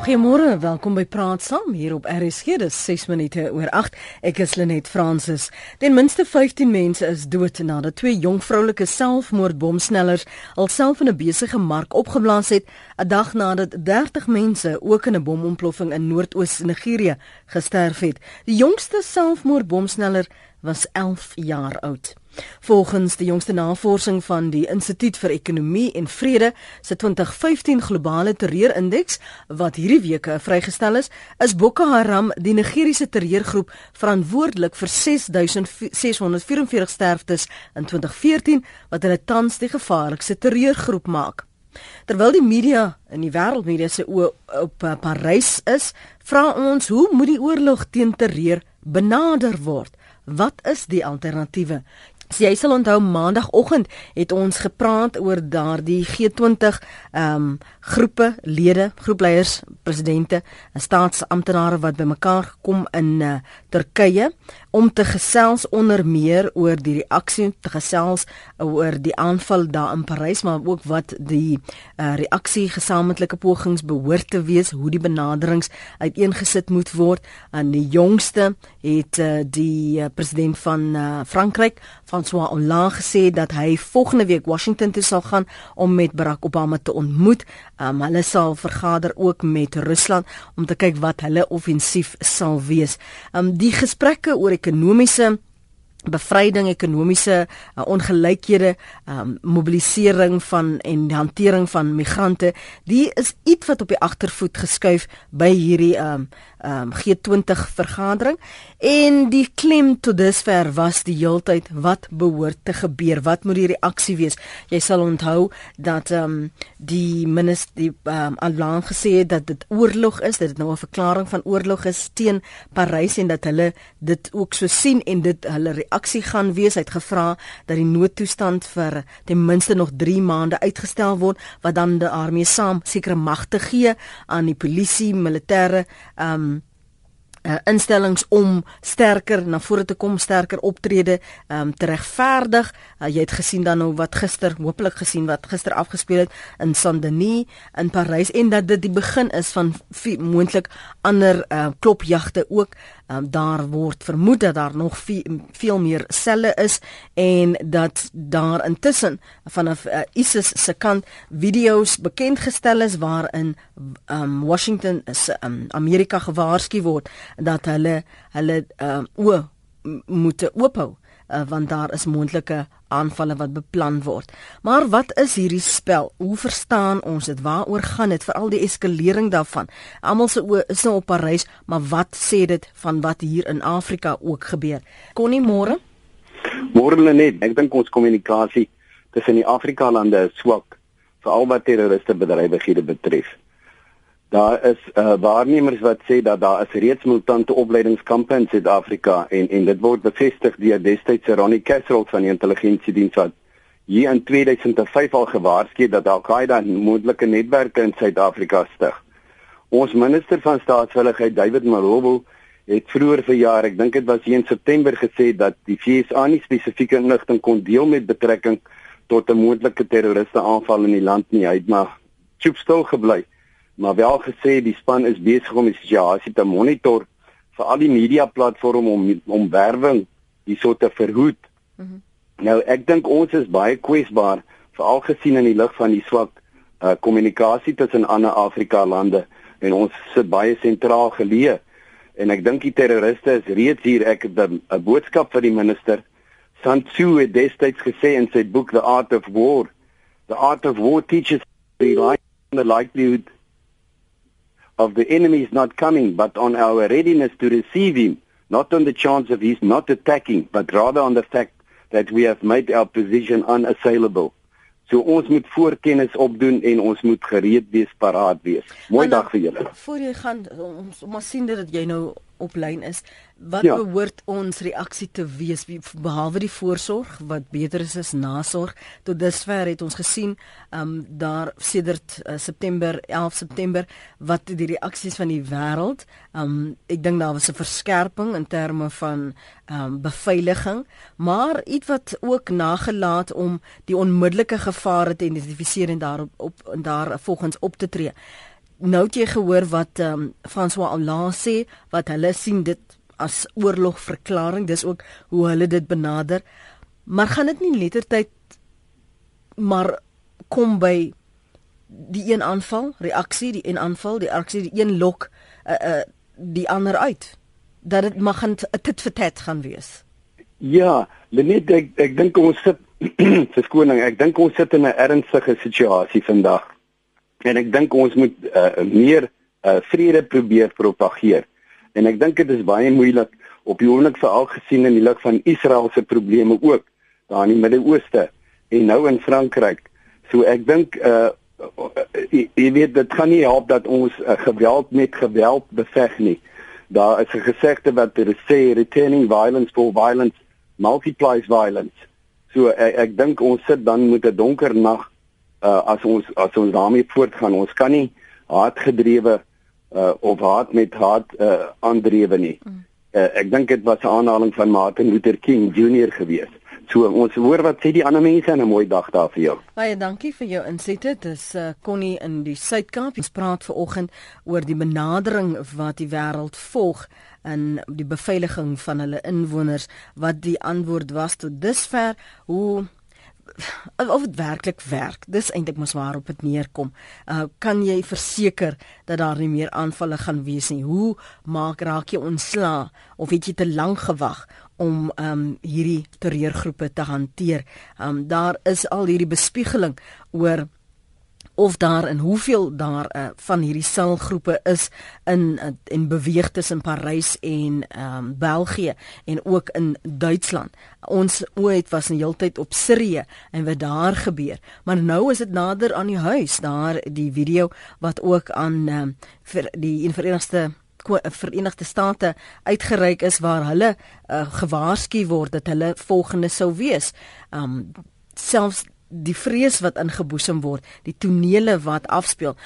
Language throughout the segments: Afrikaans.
Goeiemôre, welkom by Praat Saam hier op RSG. Dis 6 minute oor 8. Ek is Lenet Fransis. Ten minste 15 mense is dood nadat twee jong vroulike selfmoordbomsnellers alself in 'n besige mark opgeblaas het, 'n dag nadat 30 mense ook in 'n bomontploffing in Noord-Oos Nigerië gesterf het. Die jongste selfmoordbomsneller was 11 jaar oud. Volgens die jongste navorsing van die Instituut vir Ekonomie en Vrede se 2015 globale terreurindeks wat hierdie week vrygestel is, is Boko Haram die Nigeriese terreurgroep verantwoordelik vir 6644 sterftes in 2014 wat hulle tans die gevaarlikste terreurgroep maak. Terwyl die media in die wêreldmedia se oop op uh, Parys is, vra ons hoe moet die oorlog teen terreur benader word? Wat is die alternatiewe? So jy sal onthou maandagooggend het ons gepraat oor daardie G20 ehm um, groepe lede, groepleiers, presidente, staatsamptenare wat bymekaar kom in uh, Turkye om te gesels onder meer oor die reaksie te gesels oor die aanval daar in Parys maar ook wat die uh, reaksie gesamentlike pogings behoort te wees hoe die benaderings uiteengesit moet word. Aan die jongste het uh, die uh, president van uh, Frankryk François Hollande gesê dat hy volgende week Washington toe sal gaan om met Barack Obama te ontmoet um, hulle sal vergader ook met Rusland om te kyk wat hulle offensief sal wees. Um, die gesprekke oor ekonomiese bevryding ekonomiese uh, ongelykhede um, mobilisering van en hantering van migrante die is iets wat op die agtervoet geskuif by hierdie um, um, G20 vergadering. En die klem tot dusver was die heeltyd wat behoort te gebeur. Wat moet die reaksie wees? Jy sal onthou dat um, die minister die um, allang gesê het dat dit oorlog is dat dit nou 'n verklaring van oorlog is teen Parys en dat hulle dit ook so sien en dit hulle reaksie gaan wees hy het gevra dat die noodtoestand vir ten minste nog 3 maande uitgestel word wat dan die armee saam sekere magte gee aan die polisie militêre um, uh, instellings om sterker na vore te kom, sterker optrede um, te regverdig. Uh, jy het gesien dan nou wat gister, hopelik gesien wat gister afgespeel het in Saint-Denis in Parys en dat dit die begin is van moontlik ander uh, klopjagte ook um, daar word vermoed dat daar nog veel, veel meer selle is en dat daar intussen vanaf uh, ISIS se kant video's bekend gestel is waarin um, Washington is um, Amerika gewaarsku word dat hulle hulle um, o moet oophou uh, want daar is moontlike aanvalle wat beplan word. Maar wat is hierdie spel? Hoe verstaan ons dit? Waaroor gaan dit? Veral die eskalering daarvan. Almal se oë is nou op Parys, maar wat sê dit van wat hier in Afrika ook gebeur? Konnie môre? Môre net. Ek dink ons kommunikasie tussen die Afrika lande is swak, veral wat terroriste bedrywighede betref. Daar is uh, waarnemers wat sê dat daar is reeds militante opleidingskampe in Suid-Afrika en en dit word bevestig deur destydse Ronnie Castle van die intelligensiediens wat hier in 2005 al gewaarsku het dat Al-Qaeda moontlike netwerke in Suid-Afrika stig. Ons minister van staatsveiligheid David Marobo het vroeër verjaar, ek dink dit was hier in September gesê dat die FSA nie spesifieke inligting kon deel met betrekking tot 'n moontlike terroriste aanval in die land nie. Hy het maar chupstil gebly maar wel gesê die span is besig om die situasie te monitor vir al die media platforms om om werwing hierso te verhoed. Mm -hmm. Nou ek dink ons is baie kwesbaar veral gesien in die lig van die swak uh, kommunikasie tussen ander Afrika lande en ons sit baie sentraal geleë en ek dink die terroriste is reeds hier ek het 'n boodskap vir die minister Sun Tzu het destyds gesê in sy boek The Art of War The Art of War teaches the likelihood of the enemy is not coming, but on our readiness to receive him, not on the chance of his not attacking, but rather on the fact that we have made our position unassailable. So ons moet voorkennis opdoen en ons moet gereed wees, paraat wees. Mooi dag vir julle. Voor jy gaan ons maar sien dat jy nou op lyn is. Wat ja. behoort ons reaksie te wees behalwe die voorsorg wat beter is as nasorg? Tot dusver het ons gesien um daar sedert uh, September 11 September wat die reaksies van die wêreld. Um ek dink daar was 'n verskerping in terme van um beveiliging, maar iets wat ook nagelaat om die onmiddellike gevare te identifiseer en daarop op en daar volgens op te tree nou het jy gehoor wat ehm um, François Hollande sê wat hulle sien dit as oorlogverklaring. Dis ook hoe hulle dit benader. Maar gaan dit nie lettertyd maar kom by die een aanval, reaksie, die een aanval, die aksie, die een lok uh uh die ander uit. Dat dit mag 'n tit vir tat gaan wees. Ja, Lenet ek ek dink ons sit verskoning, ek dink ons sit in 'n ernstige situasie vandag. En ek dink ons moet uh, meer uh, vrede probeer propageer. En ek dink dit is baie moeilik op die oomblik veral gesien in die lig van Israel se probleme ook daar in die Midde-Ooste en nou in Frankryk. So ek dink uh jy weet dit gaan nie help dat ons uh, geweld met geweld beveg nie. Daar is 'n gesegde wat sê returning violence for violence multiplies violence. So ek, ek dink ons sit dan met 'n donker nag uh as ons as ons daarmee voortgaan. Ons kan nie haatgedrewe uh of haat met haat uh aandrewe nie. Uh, ek dink dit was 'n aanhaling van Martin Luther King Jr geweest. So ons hoor wat sê die ander mense en 'n mooi dag daar vir jou. Baie dankie vir jou insigte. Dis uh, Connie in die Suid-Kaap. Ons praat ver oggend oor die benadering wat die wêreld volg in die beveiliging van hulle inwoners wat die antwoord was tot dusver hoe of dit werklik werk. Dis eintlik mos waarop dit neerkom. Uh kan jy verseker dat daar nie meer aanvalle gaan wees nie? Hoe maak raak jy ontsla of het jy te lank gewag om um hierdie terreurgroepe te hanteer? Um daar is al hierdie bespiegeling oor of daar en hoeveel daar uh, van hierdie selgroepe is in uh, en beweeg tussen Parys en ehm um, België en ook in Duitsland. Ons ooit was 'n heeltyd op Sirië en wat daar gebeur. Maar nou is dit nader aan die huis. Daar die video wat ook aan ehm um, vir die Verenigde Verenigde State uitgereik is waar hulle uh, gewaarsku word dat hulle volgende sou wees. Um selfs die vrees wat ingeboesem word, die tonele wat afspeel.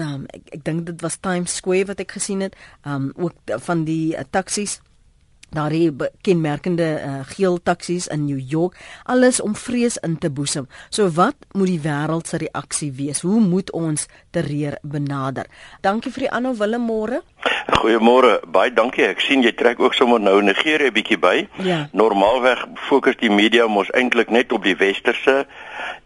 Um, ek ek dink dit was Times Square wat ek gesien het, um ook van die uh, taksies daardie kenmerkende uh, geel taksies in New York alles om vrees in te boesem. So wat moet die wêreld se reaksie wees? Hoe moet ons terreur benader? Dankie vir die aanhou Willem môre. Goeiemôre. Baie dankie. Ek sien jy trek ook sommer nou Nigerië bietjie by. Ja. Normaalweg fokus die media mos eintlik net op die westerse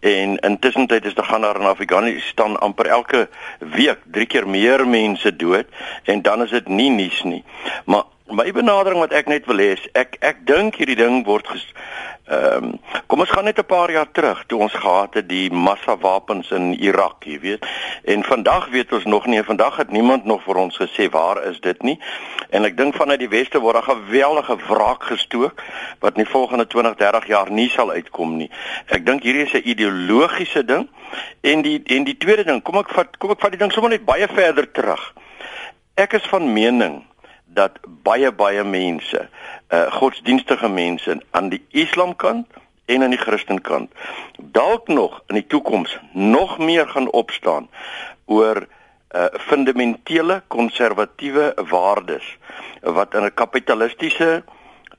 en intussen tyd is daar gaan daar in Afghanistan amper elke week drie keer meer mense dood en dan is dit nie nuus nie. Maar My benadering wat ek net wil hê ek ek dink hierdie ding word ehm um, kom ons gaan net 'n paar jaar terug toe ons gehad het die massa wapens in Irak, jy weet. En vandag weet ons nog nie, vandag het niemand nog vir ons gesê waar is dit nie. En ek dink vanuit die weste word daar geweldige wraak gestook wat in die volgende 20, 30 jaar nie sal uitkom nie. Ek dink hierdie is 'n ideologiese ding. En die en die tweede ding, kom ek vat kom ek vat die ding sommer net baie verder terug. Ek is van mening dat baie baie mense, uh godsdienstige mense aan die Islamkant en aan die Christenkant dalk nog in die toekoms nog meer gaan opstaan oor uh fundamentele konservatiewe waardes wat in 'n kapitalistiese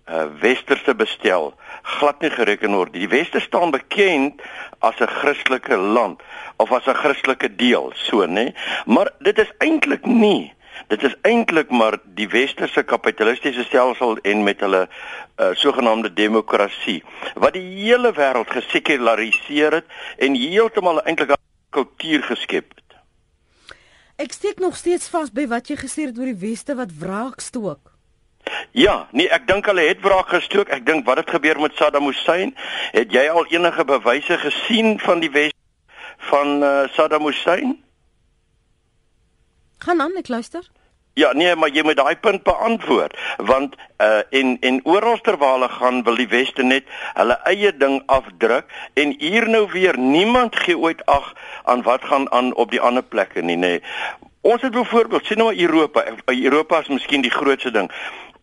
uh westerse bestel glad nie gereken word. Die weste staan bekend as 'n Christelike land of as 'n Christelike deel, so nê. Nee? Maar dit is eintlik nie Dit is eintlik maar die westerse kapitalistiese stelsel en met hulle uh, sogenaamde demokrasie wat die hele wêreld gesekulariseer het en heeltemal eintlik 'n kultuur geskep het. Ek steek nog steeds vas by wat jy gesê het oor die weste wat wraak stook. Ja, nee, ek dink hulle het wraak gestook. Ek dink wat het gebeur met Saddam Hussein? Het jy al enige bewyse gesien van die wes van uh, Saddam Hussein? Gaan aan, ek luister. Ja, nee, maar jy moet daai punt beantwoord want uh en en oral terwyl hulle gaan wil die weste net hulle eie ding afdruk en hier nou weer niemand gee ooit ag aan wat gaan aan op die ander plekke nie, nê. Nee. Ons het byvoorbeeld sien nou Europa, Europa is miskien die grootste ding.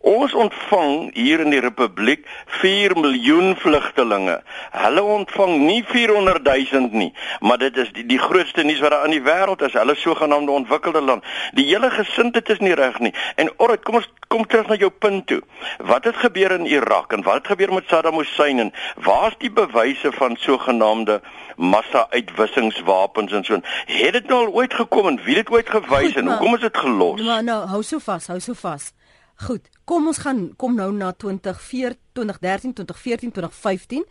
Ons ontvang hier in die Republiek 4 miljoen vlugtelinge. Hulle ontvang nie 400 000 nie, maar dit is die, die grootste nuus wat daar in die wêreld is. Hulle sogenaamde ontwikkelde land. Die hele gesindheid is nie reg nie. En alright, kom ons kom terug na jou punt toe. Wat het gebeur in Irak en wat het gebeur met Saddam Hussein en waar's die bewyse van sogenaamde massa-uitwissingswapens en so. Het dit nou al ooit gekom en wie het dit ooit gewys en hoekom is dit gelos? Nou nou, hou so vas, hou so vas. Goed, kom ons gaan kom nou na 2014, 2013, 2014, 2015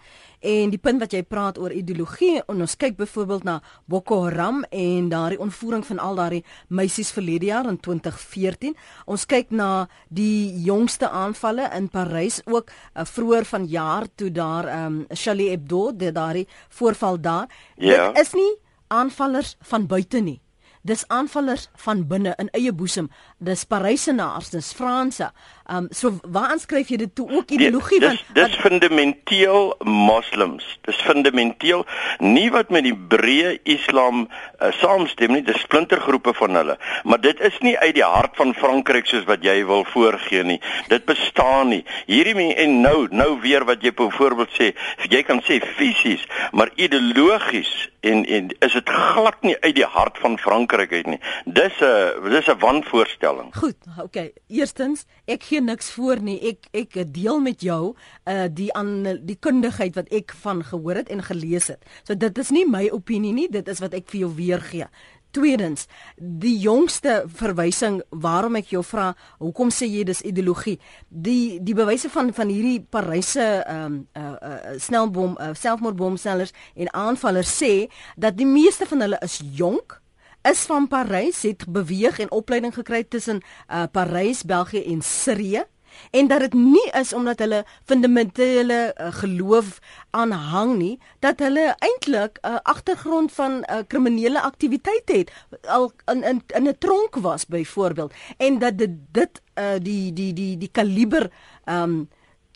en die punt wat jy praat oor ideologie en ons kyk byvoorbeeld na Boko Haram en daardie ontvoering van al daardie meisies verlede jaar in 2014. Ons kyk na die jongste aanvalle in Parys ook uh, vroeër vanjaar toe daar ehm um, Charlie Hebdo, daardie voorval daar. Ja. Dit is nie aanvallers van buite nie dis aanvallers van binne in eie boesem dis parysenaars dis franse um, so waar aanskryf jy dit toe ook nee, ideologie nee, dis, dis fundamenteel moslems dis fundamenteel nie wat met die breë islam uh, saamstem nie dis splintergroepe van hulle maar dit is nie uit die hart van frankryk soos wat jy wil voorgee nie dit bestaan nie hierdie en nou nou weer wat jy byvoorbeeld sê jy kan sê fisies maar ideologies en en is dit glad nie uit die hart van Frankryk uit nie. Dis 'n dis 'n wanvoorstelling. Goed, okay. Eerstens, ek gee niks voor nie. Ek ek deel met jou uh die aan die kundigheid wat ek van gehoor het en gelees het. So dit is nie my opinie nie, dit is wat ek vir jou weergee. Tweedens, die jongste verwysing waarom ek jou vra, hoekom sê jy dis ideologie? Die die bewyse van van hierdie Paryse ehm um, uh, uh snelbom uh, selfmoordbomsellers en aanvallers sê dat die meeste van hulle is jonk is van Parys het beweeg en opleiding gekry tussen uh, Parys, België en Sirië en dat dit nie is omdat hulle fundamentele uh, geloof aanhang nie dat hulle eintlik 'n uh, agtergrond van 'n uh, kriminele aktiwiteit het al in in in 'n tronk was byvoorbeeld en dat dit dit uh, die die die die kaliber um,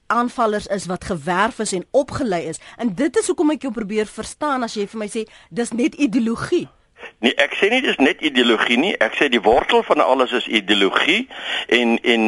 aanvallers is wat gewerf is en opgelei is. En dit is hoekom ek jou probeer verstaan as jy vir my sê dis net ideologie Nee, ek sê nie dis net ideologie nie. Ek sê die wortel van alles is ideologie en en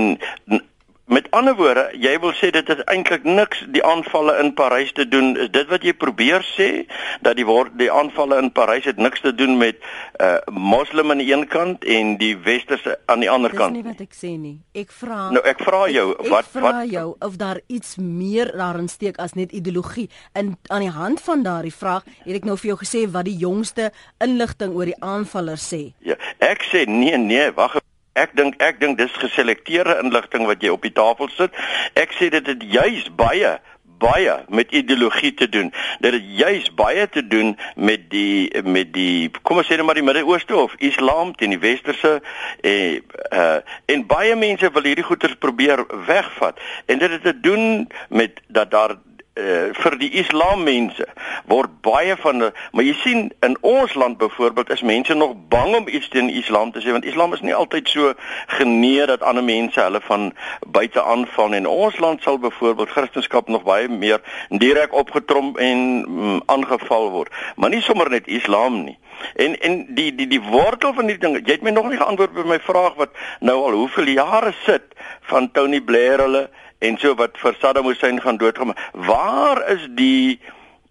Met ander woorde, jy wil sê dit is eintlik niks die aanvalle in Parys te doen. Is dit wat jy probeer sê dat die word die aanvalle in Parys het niks te doen met uh moslim aan die een kant en die westerse aan die ander kant? Dis nie wat ek sê nie. Ek vra Nou ek vra jou ek, ek wat ek vra jou of daar iets meer daarin steek as net ideologie. In aan die hand van daardie vraag het ek nou vir jou gesê wat die jongste inligting oor die aanvaller sê. Ja, ek sê nee nee, wag Ek dink ek dink dis geselekteerde inligting wat jy op die tafel sit. Ek sê dit het juis baie baie met ideologie te doen. Dit het juis baie te doen met die met die kom ons sê net maar die Midde-Ooste of Islam teen die westerse eh uh, en baie mense wil hierdie goeters probeer wegvat. En dit het te doen met dat daar uh, vir die islam mense word baie van maar jy sien in ons land byvoorbeeld is mense nog bang om iets teen islam te sê want islam is nie altyd so genee dat ander mense hulle van buite aanval. En ons land sal byvoorbeeld christendom nog baie meer direk opgetrom en mm, aangeval word. Maar nie sommer net islam nie. En en die die die wortel van die ding, jy het my nog nie geantwoord op my vraag wat nou al hoeveel jare sit van Tony Blair hulle en so wat vir Saddam Hussein gaan doodgaan. Waar is die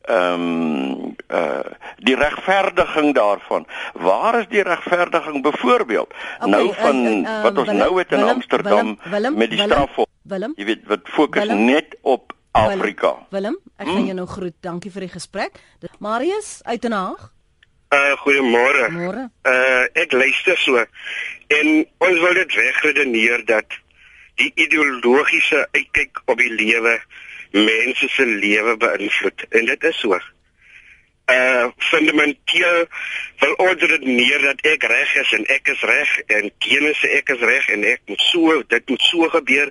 ehm um, uh die regverdiging daarvan? Waar is die regverdiging byvoorbeeld okay, nou van uh, uh, wat ons Willem, nou het in Willem, Amsterdam Willem, Willem, met die straf? Jy weet wat fokus Willem, net op Afrika. Willem, ek gaan hmm? jou nou groet. Dankie vir die gesprek. Marius uit Den Haag. Uh goeiemôre. Môre. Uh ek luister so en ons wil dit wegredeneer dat die ideologiese uitkyk op die lewe mense se lewe beïnvloed en dit is so. Uh fundamenteel wil ons redeneer dat ek reg is en ek is reg en sê ek is reg en ek moet so dit moet so gebeur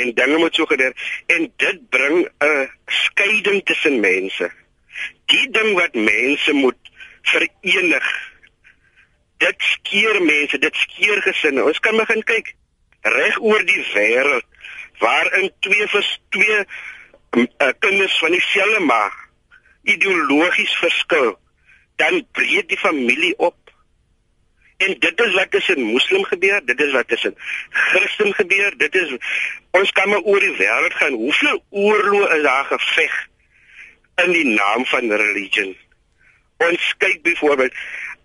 en dinge moet so gebeur en dit bring 'n skeiding tussen mense. Die ding wat mense moet verenig. Dit skeer mense, dit skeer gesinne. Ons kan begin kyk reg oor die wêreld waarin twee vers twee uh, kinders van dieselfde ma ideologies verskil, dan breek die familie op. En dit is wat tussen moslim gebeur, dit is wat tussen Christen gebeur, dit is ons kan maar oor die wêreld gaan. Hoeveel oorloë is daar geveg in die naam van religion? Ons kyk byvoorbeeld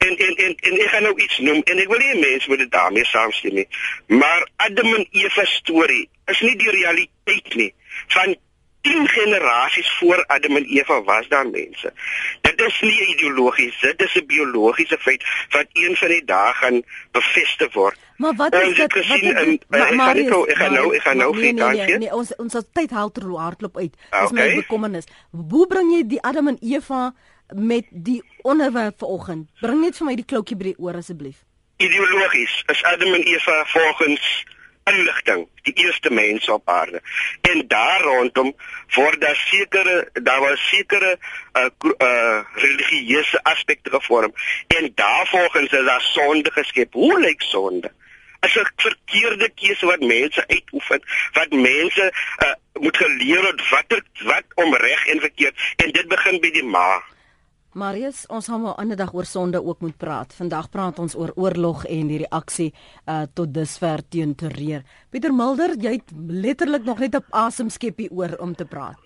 en en en en ek gaan nou iets noem en ek wil nie mense moet dit daarmee saamstem nie. Maar Adam en Eva storie is nie die realiteit nie. Van 10 generasies voor Adam en Eva was daar mense. Dit is nie ideologies, dit is 'n biologiese feit wat een van die dae gaan bevestig word. Maar wat is dit? Wat is dit? Maar maar ek gaan nou ek gaan nou vir nee, nee, nee, nee, ons ons tyd helder hardloop uit. Dis okay. my bekommernis. Hoe bring jy die Adam en Eva met die onderwerp vanoggend? Bring net vir my die kloutjie by die oor asseblief. Ideologies is Adam en Eva volgens inligting, die eerste mense op aarde. En daar rondom word daar sekere daar was sekere uh, uh religieuse aspekte gevorm en daarvolgens is daar sonde geskep. Hoe lyk sonde? Is 'n verkeerde keuse wat mense uitoefen, wat mense uh, moet geleer het wat wat om reg en verkeerd en dit begin by die ma. Marius, ons gaan 'n ander dag oor sonde ook moet praat. Vandag praat ons oor oorlog en die reaksie uh tot dusver teen terreur. Pieter Mulder, jy het letterlik nog net op asem skeppie oor om te praat.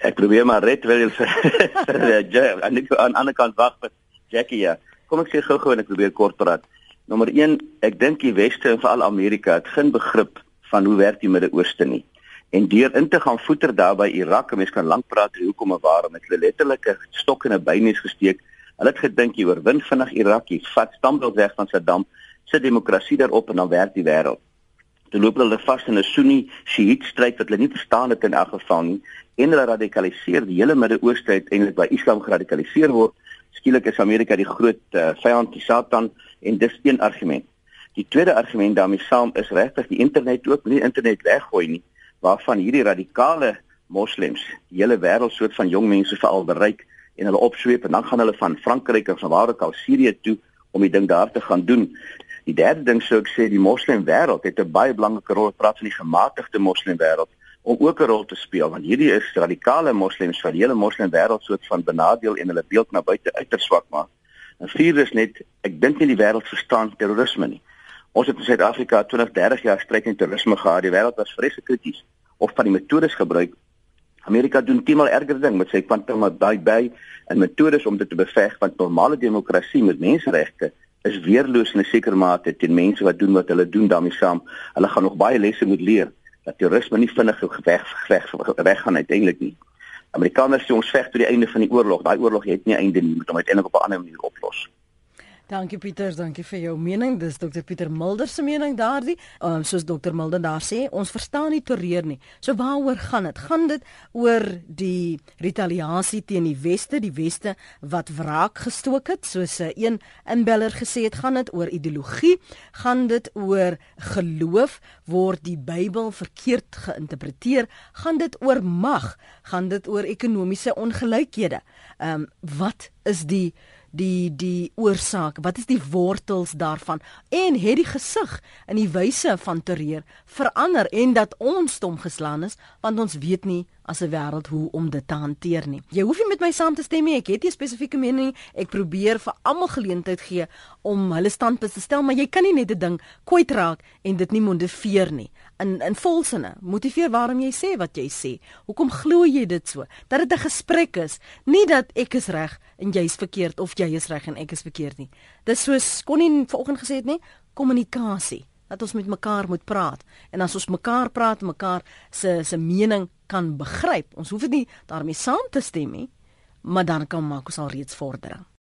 Ek probeer maar red wil aan die aan die ander kant wag vir Jackie ja. Kom ek sê gou-gou en ek probeer kort praat. Nommer 1, ek dink die weste en veral Amerika het geen begrip van hoe werk die Midde-Ooste nie en deur in te gaan voeter daar by Irak, mense kan lank praat oor hoekom en waarom het hulle letterlik 'n stok in 'n bynes gesteek. Hulle het gedink jy oorwin vinnig Irak, jy vat standbeeld weg van Saddam, sit demokrasie daarop en dan werk die wêreld. Toe loop hulle vas in 'n Sunni Shiite stryd wat hulle nie verstaan het in elk geval nie en hulle radikaliseer die hele Midde-Ooste uiteindelik by Islam geradikaliseer word. Skielik is Amerika die groot uh, vyand, die Satan en dis een argument. Die tweede argument daarmee saam is regtig die internet ook nie internet weggooi nie waarvan hierdie radikale moslems die hele wêreld soort van jong mense veral bereik en hulle opsweep en dan gaan hulle van Frankryk of van waar ook al Sirië toe om die ding daar te gaan doen. Die derde ding sou ek sê die moslim wêreld het 'n baie belangrike rol praat van die gematigde moslim wêreld om ook 'n rol te speel want hierdie is radikale moslems wat die hele moslim wêreld soort van benadeel en hulle beeld na buite uiters swak maak. En vier is net ek dink nie die wêreld verstaan terrorisme nie. Ons het in Suid-Afrika 20, 30 jaar stryd teen terrorisme gehad. Die wêreld was vreeslik krities of van die metodes gebruik. Amerika doen teenoor erger ding met sy quantum baie by en metodes om dit te beveg want normale demokrasie met menseregte is weerloos in 'n sekere mate teen mense wat doen wat hulle doen daarmee saam. Hulle gaan nog baie lesse moet leer dat terrorisme nie vinnig weg weg weg gaan uiteindelik nie. Amerikaners sê ons veg tot die einde van die oorlog. Daai oorlog het nie einde nie, moet hom uiteindelik op 'n ander manier oplos. Dankie Pieter, dankie vir jou mening. Dis Dr Pieter Mulder se mening daardie. Um, soos Dr Mulder daar sê, ons verstaan nie terreur nie. So waaroor gaan dit? Gaan dit oor die retaliasie teen die weste, die weste wat wraak gestook het, soos 'n een inbeller gesê het, gaan dit oor ideologie? Gaan dit oor geloof? Word die Bybel verkeerd geïnterpreteer? Gaan dit oor mag? Gaan dit oor ekonomiese ongelykhede? Ehm um, wat is die die die oorsaak? Wat is die wortels daarvan? En het die gesig in die wyse van terreur verander en dat ons stom geslaan is want ons weet nie as 'n wêreld hoe om dit te hanteer nie. Jy hoef nie met my saam te stem nie. Ek het 'n spesifieke mening. Ek probeer vir almal geleentheid gee om hulle standpunt te stel, maar jy kan nie net 'n ding kwytraak en dit nie motiveer nie. In in volsinne, motiveer waarom jy sê wat jy sê. Hoekom glo jy dit so? Dat dit 'n gesprek is, nie dat ek is reg en jy's verkeerd of jy is reg en ek is verkeerd nie. Dis soos Connie vanoggend gesê het nie, kommunikasie dat ons met mekaar moet praat. En as ons mekaar praat mekaar se se mening kan begryp. Ons hoef dit nie daarmee saam te stem nie maar dan kan maak ons al reeds vordering